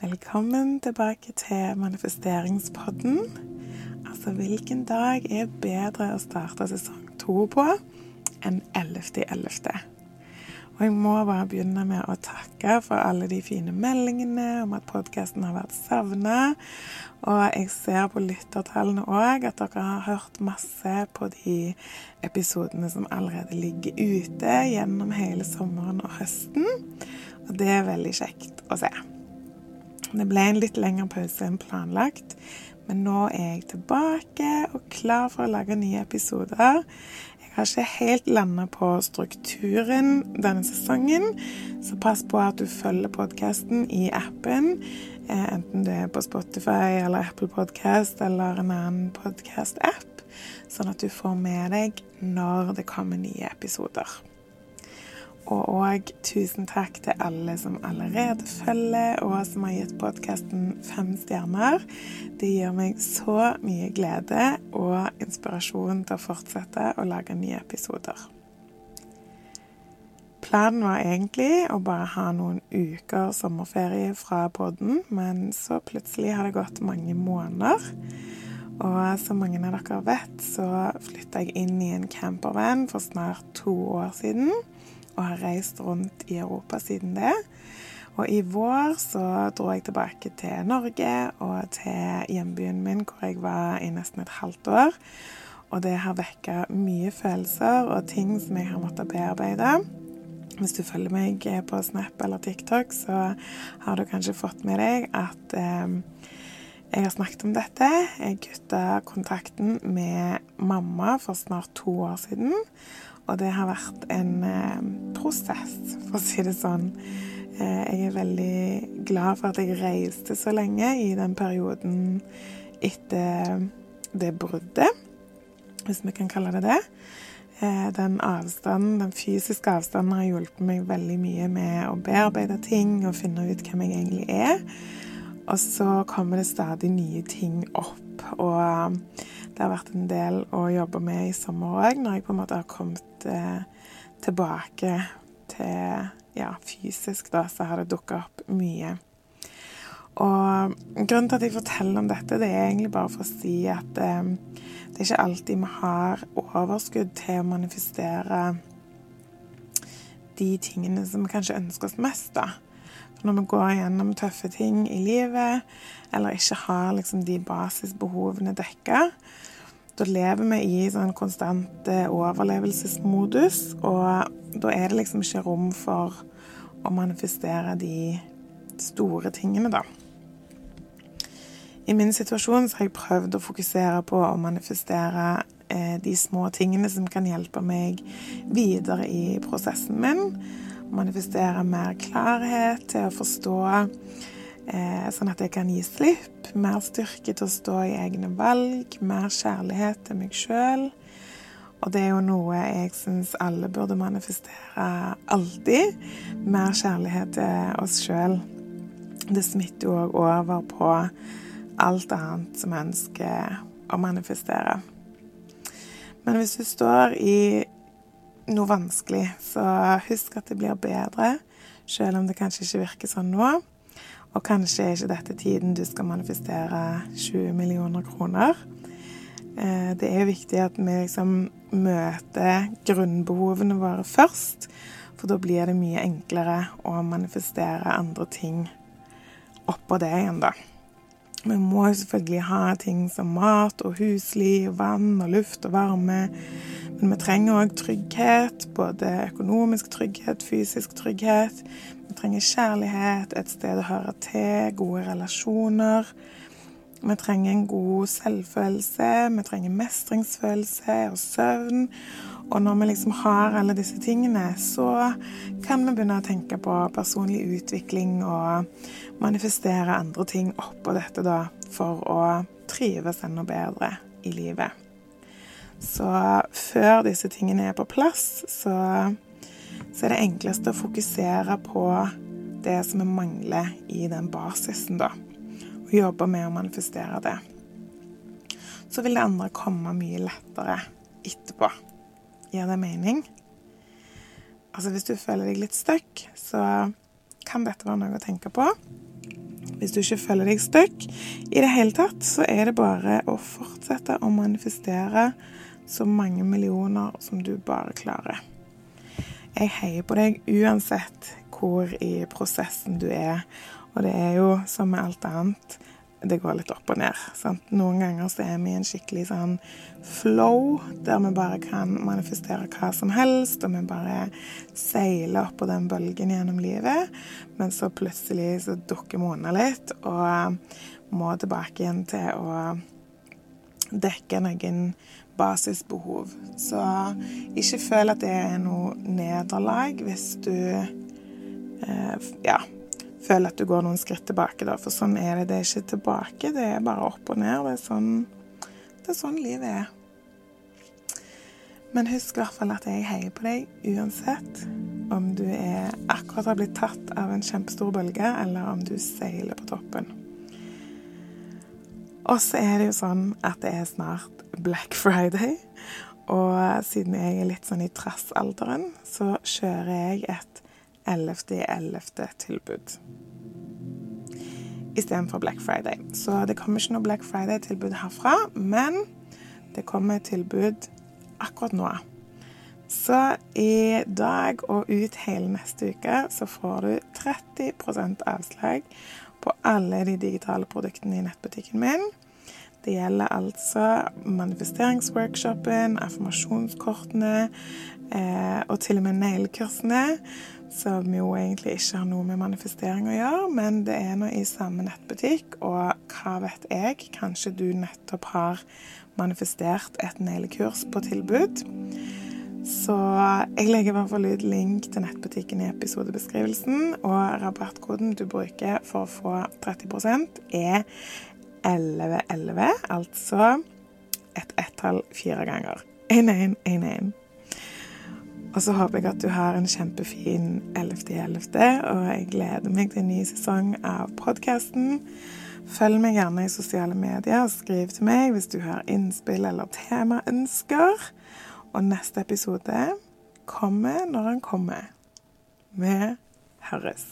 Velkommen tilbake til manifesteringspodden. Altså, hvilken dag er bedre å starte sesong to på enn 11.11.? Og jeg må bare begynne med å takke for alle de fine meldingene om at podkasten har vært savna. Og jeg ser på lyttertallene òg at dere har hørt masse på de episodene som allerede ligger ute gjennom hele sommeren og høsten. Og det er veldig kjekt å se. Det ble en litt lengre pause enn planlagt, men nå er jeg tilbake og klar for å lage nye episoder. Jeg har ikke helt landa på strukturen denne sesongen, så pass på at du følger podkasten i appen. Eh, enten du er på Spotify eller Apple Podcast eller en annen podkast-app, sånn at du får med deg når det kommer nye episoder. Og òg tusen takk til alle som allerede følger, og som har gitt podkasten fem stjerner. Det gir meg så mye glede og inspirasjon til å fortsette å lage nye episoder. Planen var egentlig å bare ha noen uker sommerferie fra podden, men så plutselig har det gått mange måneder. Og som mange av dere vet, så flytta jeg inn i en campervan for snart to år siden og har reist rundt i Europa siden det. Og i vår så dro jeg tilbake til Norge og til hjembyen min, hvor jeg var i nesten et halvt år. Og det har vekka mye følelser og ting som jeg har måttet bearbeide. Hvis du følger meg på Snap eller TikTok, så har du kanskje fått med deg at eh, jeg har snakket om dette. Jeg kutta kontakten med mamma for snart to år siden. Og det har vært en eh, prosess, for å si det sånn. Eh, jeg er veldig glad for at jeg reiste så lenge i den perioden etter det bruddet, hvis vi kan kalle det det. Eh, den avstanden, den fysiske avstanden har hjulpet meg veldig mye med å bearbeide ting og finne ut hvem jeg egentlig er. Og så kommer det stadig nye ting opp. Og det har vært en del å jobbe med i sommer òg, når jeg på en måte har kommet eh, tilbake til ja, fysisk, da, så har det dukka opp mye. Og grunnen til at jeg forteller om dette, det er egentlig bare for å si at eh, det er ikke alltid vi har overskudd til å manifestere de tingene som vi kanskje ønsker oss mest, da. Når vi går gjennom tøffe ting i livet, eller ikke har liksom de basisbehovene dekka, da lever vi i sånn konstant eh, overlevelsesmodus, og da er det liksom ikke rom for å manifestere de store tingene, da. I min situasjon så har jeg prøvd å fokusere på å manifestere eh, de små tingene som kan hjelpe meg videre i prosessen min. Manifestere mer klarhet til å forstå Eh, sånn at jeg kan gi slipp. Mer styrke til å stå i egne valg. Mer kjærlighet til meg sjøl. Og det er jo noe jeg syns alle burde manifestere alltid. Mer kjærlighet til oss sjøl. Det smitter jo òg over på alt annet som ønsker å manifestere. Men hvis du står i noe vanskelig, så husk at det blir bedre, selv om det kanskje ikke virker sånn nå. Og kanskje er ikke dette tiden du skal manifestere 20 millioner kroner. Eh, det er viktig at vi liksom møter grunnbehovene våre først, for da blir det mye enklere å manifestere andre ting oppå det igjen, da. Vi må selvfølgelig ha ting som mat og husly, vann og luft og varme. Men vi trenger òg trygghet. Både økonomisk trygghet, fysisk trygghet. Vi trenger kjærlighet, et sted å høre til, gode relasjoner. Vi trenger en god selvfølelse, vi trenger mestringsfølelse og søvn. Og når vi liksom har alle disse tingene, så kan vi begynne å tenke på personlig utvikling og manifestere andre ting oppå dette, da, for å trives enda bedre i livet. Så før disse tingene er på plass, så så er det enkleste å fokusere på det som vi mangler i den basisen, da. Og jobbe med å manifestere det. Så vil det andre komme mye lettere etterpå. Gir det mening? Altså hvis du føler deg litt stuck, så kan dette være noe å tenke på. Hvis du ikke føler deg stuck i det hele tatt, så er det bare å fortsette å manifestere så mange millioner som du bare klarer. Jeg heier på deg uansett hvor i prosessen du er. Og det er jo som med alt annet, det går litt opp og ned. Sant? Noen ganger så er vi i en skikkelig sånn flow, der vi bare kan manifestere hva som helst, og vi bare seiler opp på den bølgen gjennom livet. Men så plutselig så dukker vi unna litt, og må tilbake igjen til å dekke noen basisbehov. Så ikke føl at det er noe nederlag hvis du eh, ja, føler at du går noen skritt tilbake, da. For sånn er det. Det er ikke tilbake, det er bare opp og ned. Det er sånn, det er sånn livet er. Men husk i hvert fall at jeg heier på deg uansett om du er, akkurat har blitt tatt av en kjempestor bølge, eller om du seiler på toppen. Og så er det jo sånn at det er snart Black Friday. Og siden jeg er litt sånn i trassalderen, så kjører jeg et 11.11.-tilbud istedenfor Black Friday. Så det kommer ikke noe Black Friday-tilbud herfra, men det kommer tilbud akkurat nå. Så i dag og ut hele neste uke så får du 30% avslag på alle de digitale produktene i nettbutikken min. Det gjelder altså manifesteringsworkshopen, affirmasjonskortene eh, og til og med nailkursene, som jo egentlig ikke har noe med manifestering å gjøre, men det er nå i samme nettbutikk, og hva vet jeg, kanskje du nettopp har manifestert et nailkurs på tilbud. Så jeg legger i hvert fall ut link til nettbutikken i episodebeskrivelsen, og rabattkoden du bruker for å få 30% er 1111, altså et ett-tall fire ganger. 1111. Og så håper jeg at du har en kjempefin 11.11., og jeg gleder meg til en ny sesong av podkasten. Følg meg gjerne i sosiale medier og skriv til meg hvis du har innspill eller temaønsker. Og neste episode kommer når den kommer. Vi høres.